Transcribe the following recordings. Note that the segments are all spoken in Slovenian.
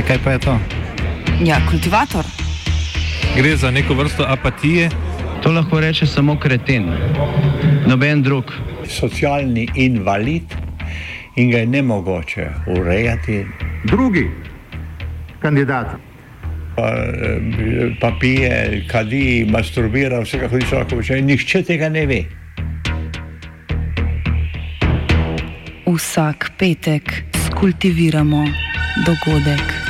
Ja, kaj pa je to? Ja, kultivator. Gre za neko vrsto apatije. To lahko reče samo kreten, noben drug. Socialni invalid in ga je ne mogoče urejati. Drugi kandidat. Pa, eh, pa pije, kadi, masturbira, vse kako ti lahko reče. Nihče tega ne ve. Vsak petek skultiviramo dogodek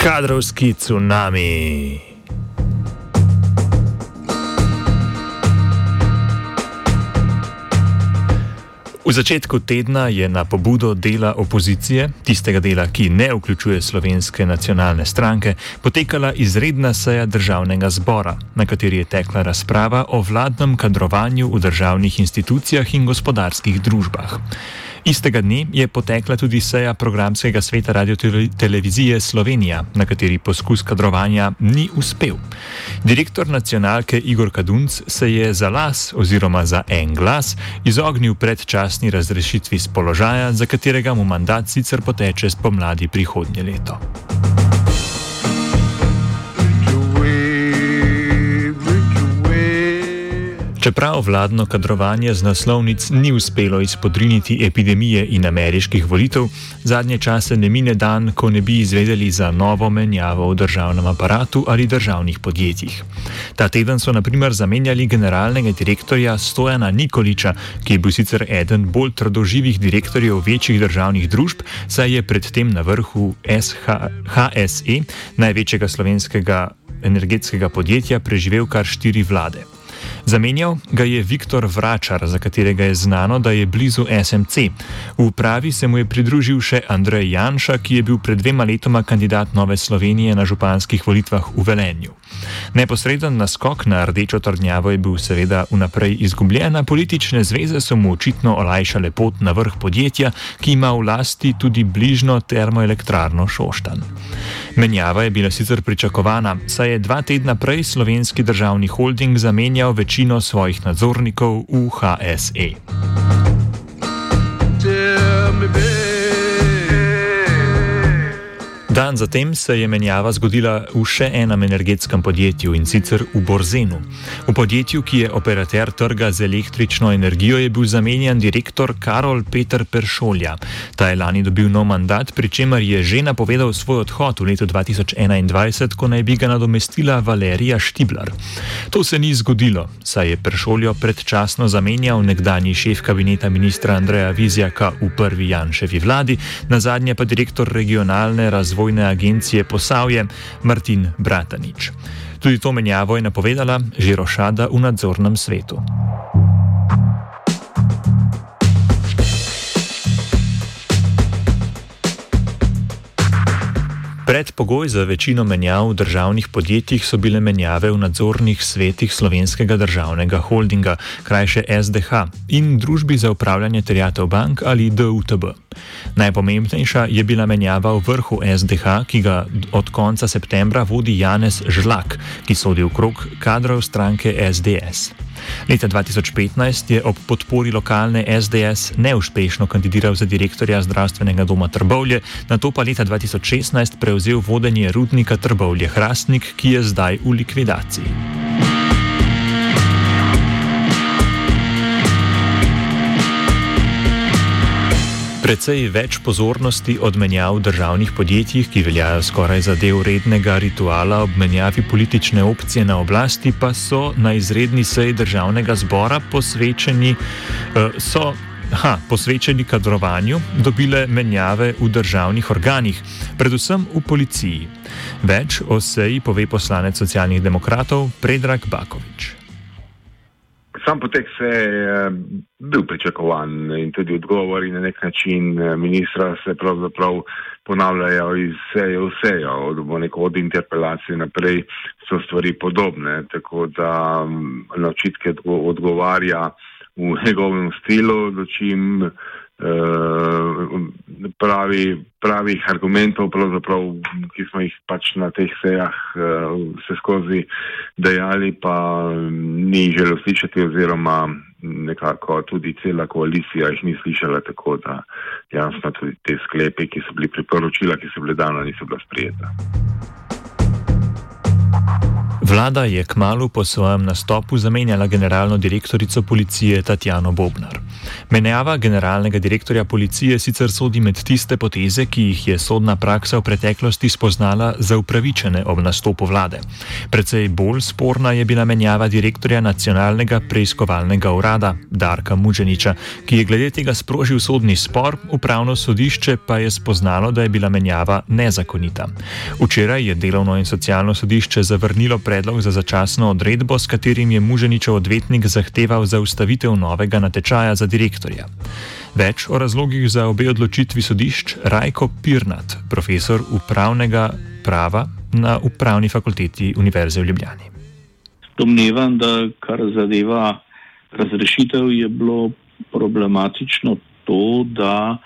Kadrovski tsunami. V začetku tedna je na pobudo dela opozicije, tistega dela, ki ne vključuje slovenske nacionalne stranke, potekala izredna seja državnega zbora, na kateri je tekla razprava o vladnem kadrovanju v državnih institucijah in gospodarskih družbah. Istega dne je potekla tudi seja programskega sveta Radio Televizije Slovenija, na kateri poskus kadrovanja ni uspel. Direktor nacionalke Igor Kadunc se je za las oziroma za en glas izognil predčasni razrešitvi z položaja, za katerega mu mandat sicer poteče spomladi prihodnje leto. Čeprav vladno kadrovanje z naslovnic ni uspelo izpodriniti epidemije in ameriških volitev, zadnje čase ne mine dan, ko ne bi izvedeli za novo menjavo v državnem aparatu ali državnih podjetjih. Ta teden so naprimer zamenjali generalnega direktorja Stojana Nikoliča, ki je bil sicer eden bolj trdoživih direktorjev večjih državnih družb, saj je predtem na vrhu SH, HSE, največjega slovenskega energetskega podjetja, preživel kar štiri vlade. Zamenjal ga je Viktor Vračar, za katerega je znano, da je blizu SMC. V upravi se mu je pridružil še Andrej Janša, ki je bil pred dvema letoma kandidat Nove Slovenije na županskih volitvah v Velenju. Neposreden naskok na rdečo trdnjavo je bil seveda vnaprej izgubljen, a politične zveze so mu očitno olajšale pot na vrh podjetja, ki ima v lasti tudi bližno termoelektrarno Šoštan. Menjava je bila sicer pričakovana, saj je dva tedna prej slovenski državni holding zamenjal večino svojih nadzornikov v HSE. Tell me, baby. Dan zatem se je menjava zgodila v še enem energetskem podjetju in sicer v Borzenu. V podjetju, ki je operater trga z električno energijo, je bil zamenjan direktor Karol Peter Peršolja. Ta je lani dobil nov mandat, pri čemer je že napovedal svoj odhod v letu 2021, ko naj bi ga nadomestila Valerija Štiblar. To se ni zgodilo, saj je Peršoljo predčasno zamenjal nekdani šef kabineta ministra Andreja Vizjaka v prvi Janševi vladi, na zadnje pa direktor regionalne razvoja razvojne agencije Posavje Martin Bratanič. Tudi to menjavo je napovedala Žirošada v nadzornem svetu. Predpogoj za večino menjav v državnih podjetjih so bile menjave v nadzornih svetih slovenskega državnega holdinga, krajše SDH, in družbi za upravljanje terjatev bank ali DUTB. Najpomembnejša je bila menjava v vrhu SDH, ki ga od konca septembra vodi Janez Žlak, ki sodi v krog kadrov stranke SDS. Leta 2015 je ob podpori lokalne SDS neuspešno kandidiral za direktorja zdravstvenega doma Trbovlje, na to pa leta 2016 prevzel vodenje rudnika Trbovlje Hrastnik, ki je zdaj v likvidaciji. Predvsej več pozornosti od menjav v državnih podjetjih, ki veljajo skoraj za del rednega rituala ob menjavi politične opcije na oblasti, pa so na izredni seji državnega zbora posvečeni, uh, so, ha, posvečeni kadrovanju dobile menjave v državnih organih, predvsem v policiji. Več o seji pove poslanec socialnih demokratov Predrag Bakovič sam potek se je bil pričakovan in tudi odgovori na nek način ministra se pravzaprav ponavljajo iz seje v sejo, od, od interpelacije naprej so stvari podobne, tako da na očitke odgovarja v njegovem stilu, dočim Eh, pravi, pravih argumentov, ki smo jih pač na teh sejah vse eh, skozi dejali, pa ni želel slišati oziroma nekako tudi cela koalicija jih ni slišala, tako da jasno tudi te sklepe, ki so bili priporočila, ki so bile dana, niso bila sprijeta. Vlada je k malu po svojem nastopu zamenjala generalno direktorico policije Tatjano Bobnar. Menjava generalnega direktorja policije sicer sodi med tiste poteze, ki jih je sodna praksa v preteklosti spoznala za upravičene ob nastopu vlade. Predvsej bolj sporna je bila menjava direktorja nacionalnega preiskovalnega urada Darka Muženiča, ki je glede tega sprožil sodni spor, upravno sodišče pa je spoznalo, da je bila menjava nezakonita. Včeraj je delovno in socialno sodišče zavrnilo predlog predlog za začasno odredbo, s katerim je muženičev odvetnik zahteval zaustavitev novega natečaja za direktorja. Več o razlogih za obe odločitvi sodišč Rajko Pirnat, profesor upravnega prava na Upravni fakulteti Univerze v Ljubljani. Domnevam, da kar zadeva razrešitev, je bilo problematično to, da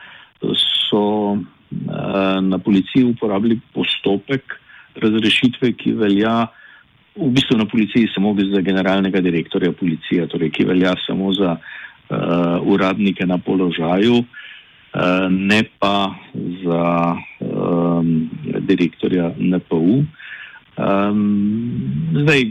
so eh, na policiji uporabili postopek razrešitve, ki velja v bistvu na policiji samo za generalnega direktorja policije, torej, ki velja samo za uh, uradnike na položaju, uh, ne pa za um, direktorja NPU. Um, zdaj,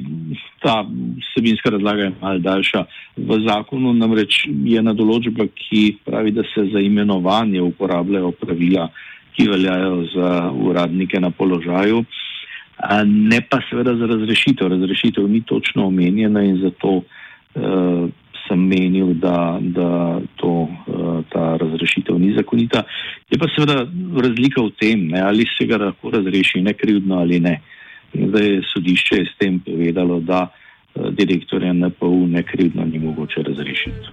ta sebinska razlaga je malce daljša. V zakonu namreč je ena določba, ki pravi, da se za imenovanje uporabljajo pravila, ki veljajo za uradnike na položaju. Uh, ne pa seveda za razrešitev. Razrešitev ni točno omenjena in zato uh, sem menil, da, da to, uh, ta razrešitev ni zakonita. Je pa seveda razlika v tem, ne, ali se ga lahko razreši nekrivdno ali ne. In zdaj je sodišče s tem povedalo, da uh, direktorja NPU nekrivdno ni mogoče razrešiti.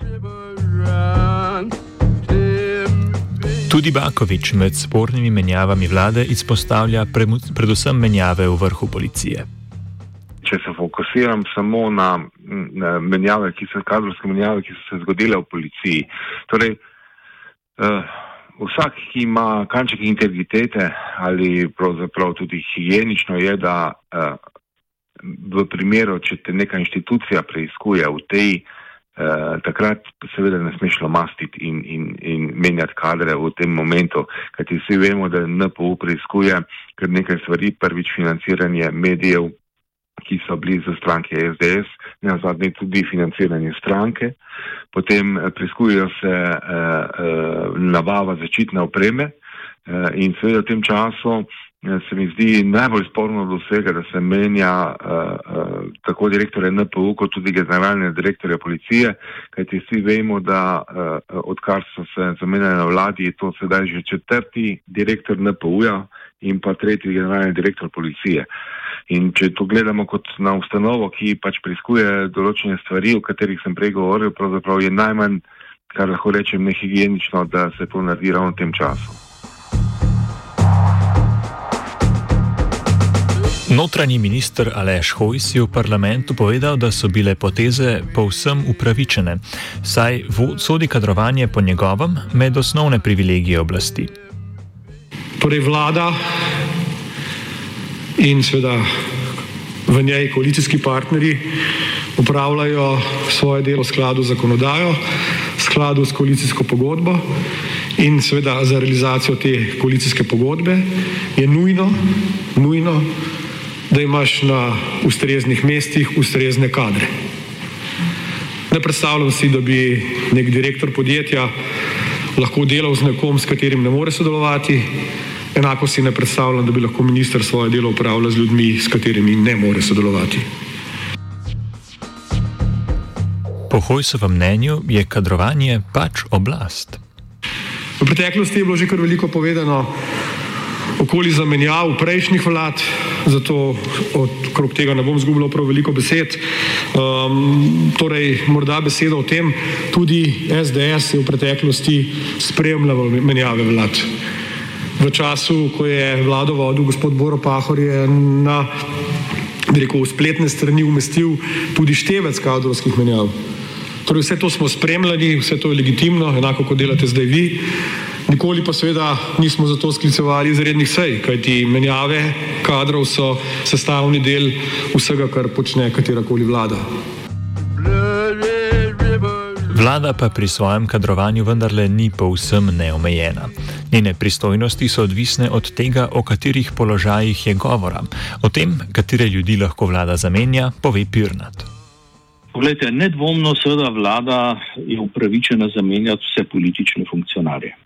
Tudi Bakovič med spornimi menjavami vlade izpostavlja predvsem menjave v vrhu policije. Če se fokusiram samo na, na menjave, ki so kadrovske menjave, ki so se zgodile v policiji. Torej, uh, vsak, ki ima kanček integritete ali pravzaprav tudi higienično, je, da uh, v primeru, če te neka inštitucija preizkuje v tej uh, Eh, takrat seveda ne smeš lomastiti in, in, in menjati kadre v tem momentu, kajti vsi vemo, da NPU preizkuje kar nekaj stvari, prvič financiranje medijev, ki so bili za stranke SDS, ne zadnje tudi financiranje stranke, potem eh, preizkujejo se eh, eh, nabava začitne opreme eh, in seveda v tem času Eh, se mi zdi najbolj sporno od vsega, da se menja uh, uh, tako direktorja NPU, kot tudi generalne direktorja policije, kajti vsi vemo, da uh, odkar so se zamenjali na vladi, je to sedaj že četrti direktor NPU-ja in pa tretji generalni direktor policije. In če to gledamo kot na ustanovo, ki pač preiskuje določene stvari, o katerih sem prej govoril, pravzaprav je najmanj, kar lahko rečem, nehigienično, da se to naredi ravno v tem času. Notranji minister Aleš Hojs je v parlamentu povedal, da so bile poteze povsem upravičene, saj sodi kadrovanje po njegovem med osnovne privilegije oblasti. Torej vlada in seveda v njej koalicijski partnerji upravljajo svoje delo v skladu z zakonodajo, v skladu s koalicijsko pogodbo in seveda za realizacijo te koalicijske pogodbe je nujno, nujno da imaš na ustreznih mestih ustrezne kadre. Ne predstavljam si, da bi nek direktor podjetja lahko delal z nekom, s katerim ne more sodelovati, enako si ne predstavljam, da bi lahko minister svoje delo upravljal z ljudmi, s katerimi ne more sodelovati. Po Hojsovem mnenju je kadrovanje pač oblast. V preteklosti je bilo že kar veliko povedano okoli zamenjav prejšnjih vlad, zato okrog tega ne bom zgubljal prav veliko besed. Um, torej, morda besedo o tem, tudi SDS je v preteklosti spremljal menjave vlad. V času, ko je vlado vodil gospod Boro Pahor, je na rekel, spletne strani umestil tudi števec kadrovskih menjav. Torej, vse to smo spremljali, vse to je legitimno, enako kot delate zdaj vi. Nikoli pa seveda nismo zato sklicevali izrednih sej, kajti menjave kadrov so sestavni del vsega, kar počne katerakoli vlada. Vlada pa pri svojem kadrovanju vendarle ni povsem neomejena. Njene pristojnosti so odvisne od tega, o katerih položajih je govora. O tem, katere ljudi lahko vlada zamenja, pove Pirnat. Poglejte, nedvomno seveda vlada je upravičena zamenjati vse politične funkcionarje.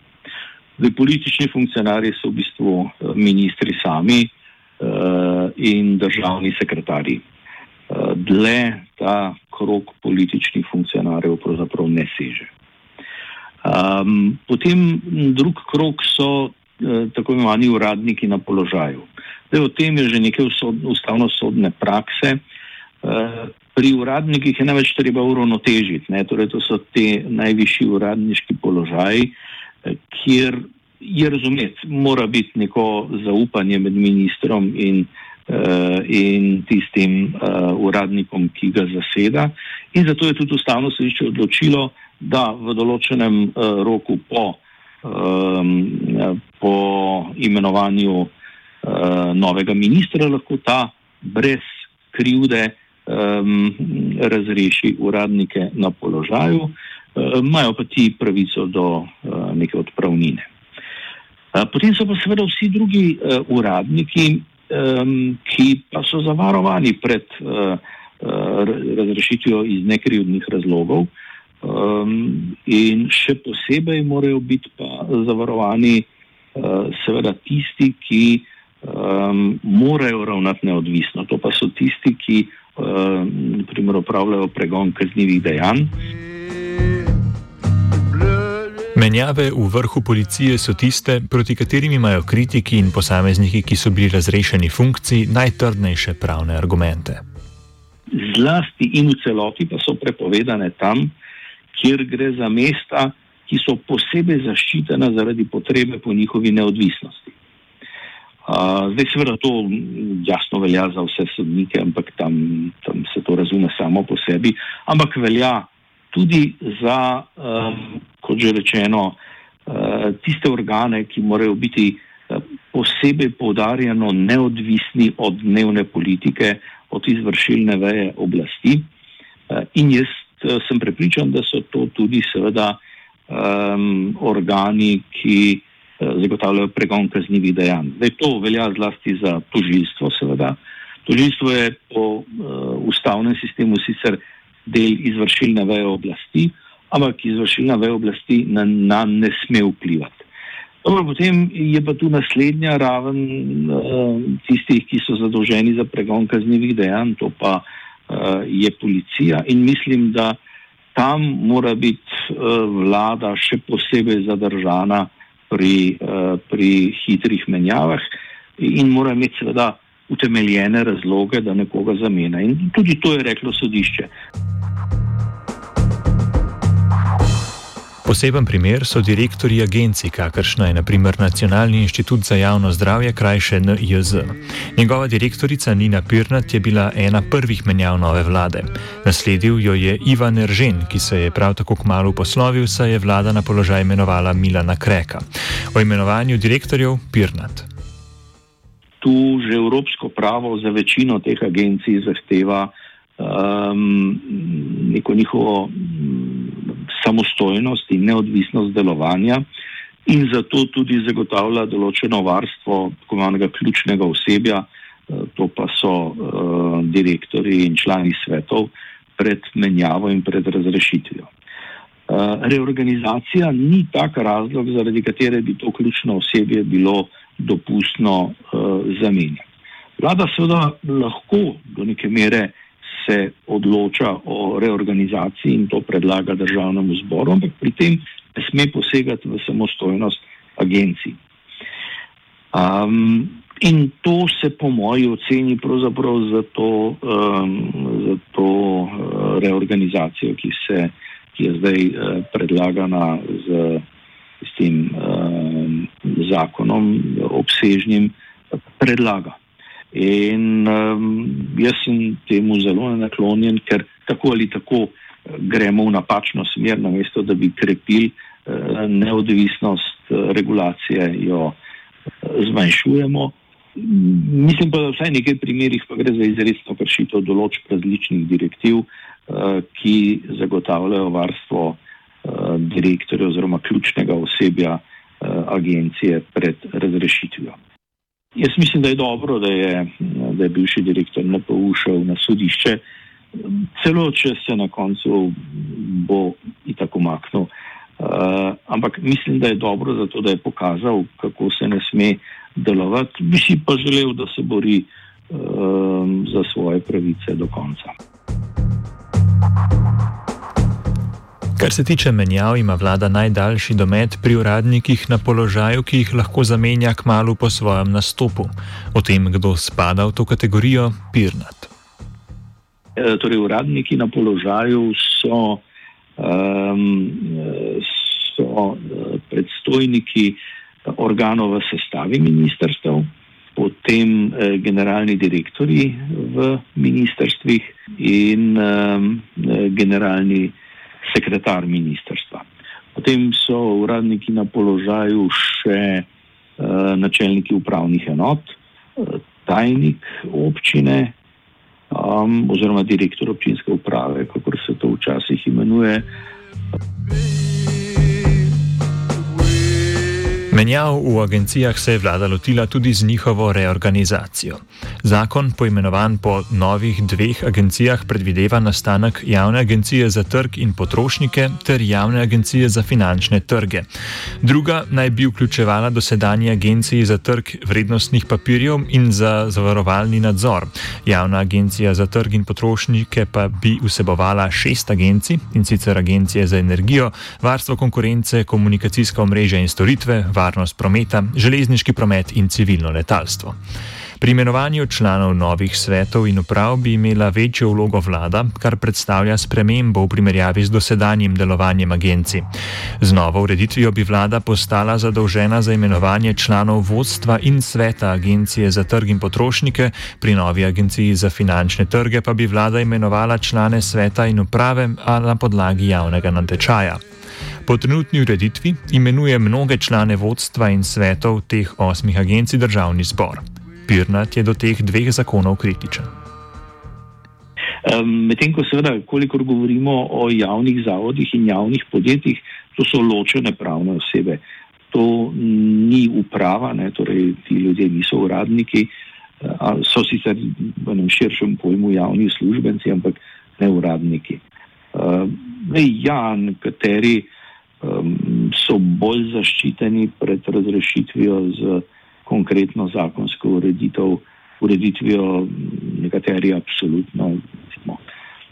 Zdaj, politični funkcionarji so v bistvu eh, ministri sami uh, in državni sekretarji. Uh, dle ta krok političnih funkcionarjev pravzaprav ne seže. Um, potem drug krok so uh, tako imenovani uradniki na položaju. Zdaj, o tem je že nekaj ustavno-sodne prakse. Uh, pri uradnikih je največ treba uravnotežiti. Torej, to so te najvišji uradniški položaji, kjer je razumeti, mora biti neko zaupanje med ministrom in, uh, in tistim uh, uradnikom, ki ga zaseda. In zato je tudi ustavno sodišče odločilo, da v določenem uh, roku po, um, po imenovanju uh, novega ministra lahko ta brez krivde um, razreši uradnike na položaju, imajo uh, pa ti pravico do uh, neke odpravnine. Potem so pa seveda vsi drugi uradniki, ki pa so zavarovani pred razrešitvijo iz nekrivdnih razlogov in še posebej morajo biti pa zavarovani seveda tisti, ki morajo ravnati neodvisno. To pa so tisti, ki naprimer upravljajo pregon kaznjivih dejanj. Menjave v vrhu policije so tiste, proti katerim imajo kritiki in posamezniki, ki so bili razrešeni funkcij, najtrdnejše pravne argumente. Zlasti in v celoti pa so prepovedane tam, kjer gre za mesta, ki so posebej zaščitena zaradi potrebe po njihovi neodvisnosti. Uh, zdaj, seveda, to jasno velja za vse sodnike, ampak tam, tam se to razume samo po sebi, ampak velja tudi za, um, kot že rečeno, uh, tiste organe, ki morajo biti uh, posebej poudarjeno neodvisni od dnevne politike, od izvršilne veje oblasti. Uh, in jaz uh, sem prepričan, da so to tudi seveda um, organi, ki uh, zagotavljajo pregon kaznjivih dejanj. Zdaj, to velja zlasti za tožilstvo, seveda. Tožilstvo je po uh, ustavnem sistemu sicer del izvršilne veje oblasti, ampak izvršilna veja oblasti na nam ne sme vplivati. Dobro, potem je pa tu naslednja raven uh, tistih, ki so zadolženi za pregon kaznjivih dejanj, to pa uh, je policija in mislim, da tam mora biti uh, vlada še posebej zadržana pri, uh, pri hitrih menjavah in mora imeti seveda utemeljene razloge, da nekoga zamena. In tudi to je reklo sodišče. Poseben primer so direktori agencij, kakršna je naprimer Nacionalni inštitut za javno zdravje, krajše NIJZ. Njegova direktorica Nina Pirnat je bila ena prvih menjav nove vlade. Nasledil jo je Ivan Eržen, ki se je prav tako kmalo poslovil, saj je vlada na položaj imenovala Milana Kreka. O imenovanju direktorjev Pirnat. Tu že evropsko pravo za večino teh agencij zahteva um, neko njihovo samostojnost in neodvisnost delovanja in zato tudi zagotavlja določeno varstvo tako imenega ključnega osebja, eh, to pa so uh, direktori in člani svetov pred menjavo in pred razrešitvijo. Uh, reorganizacija ni tak razlog, zaradi katere bi to ključno osebje bilo dopustno uh, zamenjati. Vlada seveda lahko do neke mere se odloča o reorganizaciji in to predlaga državnemu zboru, ampak pri tem ne sme posegati v samostojnost agencij. Um, In to se po moji oceni pravzaprav za to, um, za to uh, reorganizacijo, ki, se, ki je zdaj uh, predlagana z, z tem um, zakonom obsežnim, predlaga. In um, jaz sem temu zelo naklonjen, ker tako ali tako gremo v napačno smer, namesto da bi krepili uh, neodvisnost uh, regulacije, jo uh, zmanjšujemo. Mislim pa, da v vsaj nekaj primerjih pa gre za izredno kršitev določb različnih direktiv, uh, ki zagotavljajo varstvo uh, direktorja oziroma ključnega osebja uh, agencije pred razrešitvijo. Jaz mislim, da je dobro, da je, da je bivši direktor NPU šel na sodišče, celo če se na koncu bo i tako maknil. Uh, ampak mislim, da je dobro zato, da je pokazal, kako se ne sme delovati. Bi si pa želel, da se bori uh, za svoje pravice do konca. Kar se tiče menjav, ima vlada najdaljši domet pri uradnikih na položaju, ki jih lahko zamenja k malu po svojem nastopu. O tem, kdo spada v to kategorijo, pirnat. E, torej, uradniki na položaju so, um, so e, predstojniki organov v sestavi ministrstev, potem eh, generalni direktori v ministrstvih in um, generalni sekretar ministrstva. Potem so uradniki na položaju še uh, načelniki upravnih enot, uh, tajnik občine um, oziroma direktor občinske uprave, kako se to včasih imenuje. Menjav v agencijah se je vlada lotila tudi z njihovo reorganizacijo. Zakon, poimenovan po novih dveh agencijah, predvideva nastanek javne agencije za trg in potrošnike ter javne agencije za finančne trge. Druga naj bi vključevala dosedanje agencije za trg vrednostnih papirjev in za zavarovalni nadzor. Javna agencija za trg in potrošnike pa bi vsebovala šest agencij in sicer agencije za energijo, varstvo konkurence, komunikacijska omrežja in storitve varnost prometa, železniški promet in civilno letalstvo. Pri imenovanju članov novih svetov in uprav bi imela večjo vlogo vlada, kar predstavlja spremembo v primerjavi z dosedanjim delovanjem agencij. Z novo ureditvijo bi vlada postala zadolžena za imenovanje članov vodstva in sveta agencije za trg in potrošnike, pri novi agenciji za finančne trge pa bi vlada imenovala člane sveta in uprave na podlagi javnega natečaja. Po trenutni ureditvi imenuje mnoge člane vodstva in svetov teh osmih agencij državni zbor. Pirnat je do teh dveh zakonov kritičen. Medtem ko seveda, kolikor govorimo o javnih zavodih in javnih podjetjih, to so ločene pravne osebe. To ni uprava, ne, torej ti ljudje niso uradniki, so sicer v enem širšem pojmu javni službenci, ampak ne uradniki. Ja, nekateri so bolj zaščiteni pred razrešitvijo z konkretno zakonsko ureditev, ureditvijo nekateri absolutno, recimo,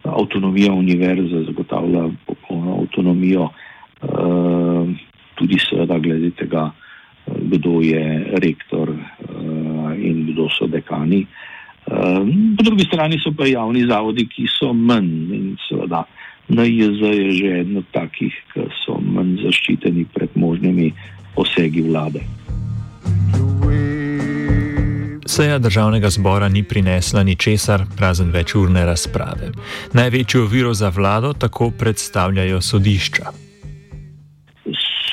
avtonomija univerze zagotavlja popolno avtonomijo, uh, tudi seveda glede tega, kdo je rektor uh, in kdo so dekani. Po drugi strani so pa javni zavodi, ki so manj in seveda. NIJZ je že eden od takih, ki so manj zaščiteni pred možnimi posegi vlade. Seja državnega zbora ni prinesla ničesar, razen večurne razprave. Največjo oviro za vlado tako predstavljajo sodišča.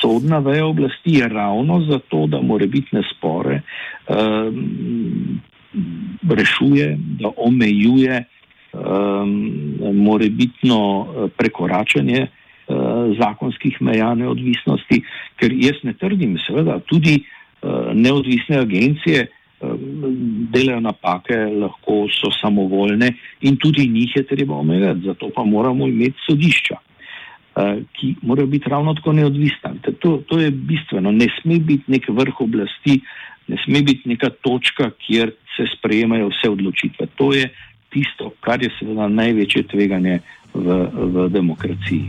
Sodna veja oblasti je ravno zato, da more biti nespore, um, rešuje, da omejuje um, morebitno eh, prekoračanje uh, zakonskih meja neodvisnosti, ker jaz ne trdim, seveda, tudi uh, neodvisne agencije delajo napake, lahko so samovoljne in tudi njih je treba omejiti, zato pa moramo imeti sodišča. Ki morajo biti ravno tako neodvisna. To, to je bistveno. Ne sme biti nek vrh oblasti, ne sme biti neka točka, kjer se sprejemajo vse odločitve. To je tisto, kar je seveda največje tveganje v, v demokraciji.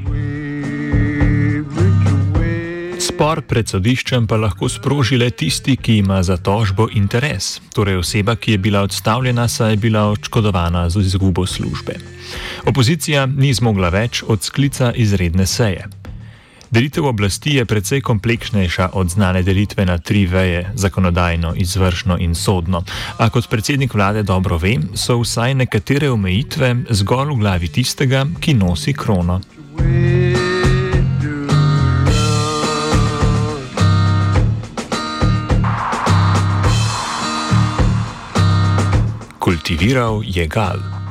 Spor pred sodiščem pa lahko sproži le tisti, ki ima za tožbo interes, torej oseba, ki je bila odstavljena, saj je bila očkodovana z izgubo službe. Opozicija ni zmogla več od sklica izredne seje. Delitev oblasti je precej kompleksnejša od znane delitve na tri veje: zakonodajno, izvršno in sodno. A kot predsednik vlade dobro ve, so vsaj nekatere omejitve zgolj v glavi tistega, ki nosi krono. Kultiviral je gal.